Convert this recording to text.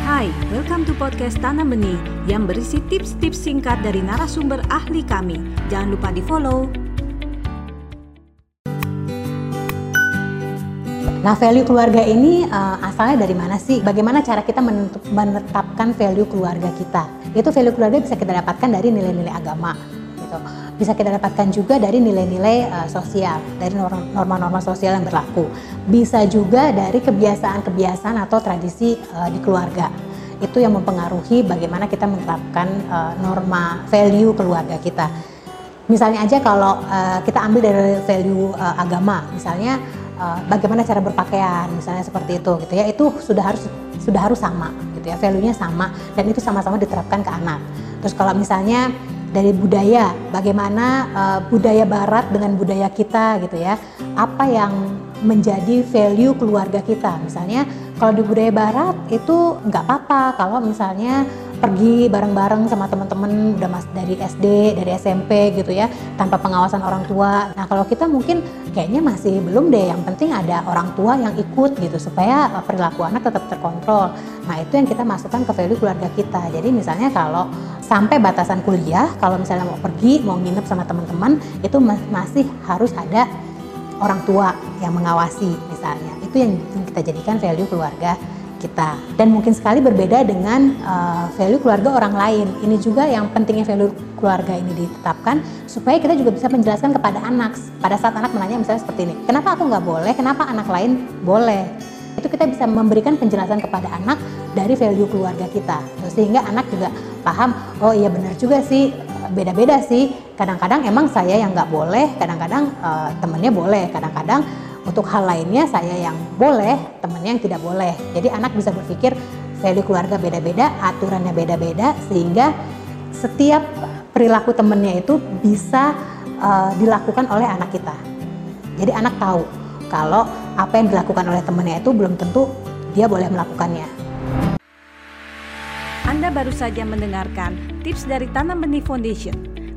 Hai, welcome to podcast Tanam Benih yang berisi tips-tips singkat dari narasumber ahli kami. Jangan lupa di-follow. Nah, value keluarga ini uh, asalnya dari mana sih? Bagaimana cara kita menetapkan value keluarga kita? Itu value keluarga bisa kita dapatkan dari nilai-nilai agama, gitu. Bisa kita dapatkan juga dari nilai-nilai uh, sosial, dari norma-norma sosial yang berlaku. Bisa juga dari kebiasaan-kebiasaan atau tradisi uh, di keluarga. Itu yang mempengaruhi bagaimana kita menerapkan uh, norma value keluarga kita. Misalnya aja kalau uh, kita ambil dari value uh, agama, misalnya bagaimana cara berpakaian misalnya seperti itu gitu ya itu sudah harus sudah harus sama gitu ya value-nya sama dan itu sama-sama diterapkan ke anak terus kalau misalnya dari budaya bagaimana uh, budaya barat dengan budaya kita gitu ya. Apa yang menjadi value keluarga kita? Misalnya kalau di budaya barat itu nggak apa-apa kalau misalnya pergi bareng-bareng sama teman-teman udah mas dari SD, dari SMP gitu ya, tanpa pengawasan orang tua. Nah kalau kita mungkin kayaknya masih belum deh. Yang penting ada orang tua yang ikut gitu supaya eh, perilaku anak tetap terkontrol. Nah itu yang kita masukkan ke value keluarga kita. Jadi misalnya kalau sampai batasan kuliah, kalau misalnya mau pergi, mau nginep sama teman-teman, itu masih harus ada orang tua yang mengawasi misalnya. Itu yang kita jadikan value keluarga kita dan mungkin sekali berbeda dengan uh, value keluarga orang lain. Ini juga yang pentingnya value keluarga ini ditetapkan supaya kita juga bisa menjelaskan kepada anak pada saat anak menanya misalnya seperti ini, kenapa aku nggak boleh, kenapa anak lain boleh? Itu kita bisa memberikan penjelasan kepada anak dari value keluarga kita sehingga anak juga paham, oh iya benar juga sih beda-beda sih. Kadang-kadang emang saya yang nggak boleh, kadang-kadang uh, temennya boleh, kadang-kadang untuk hal lainnya saya yang boleh, temennya yang tidak boleh. Jadi anak bisa berpikir value keluarga beda-beda, aturannya beda-beda sehingga setiap perilaku temennya itu bisa uh, dilakukan oleh anak kita. Jadi anak tahu kalau apa yang dilakukan oleh temennya itu belum tentu dia boleh melakukannya. Anda baru saja mendengarkan tips dari Tanam Benih Foundation.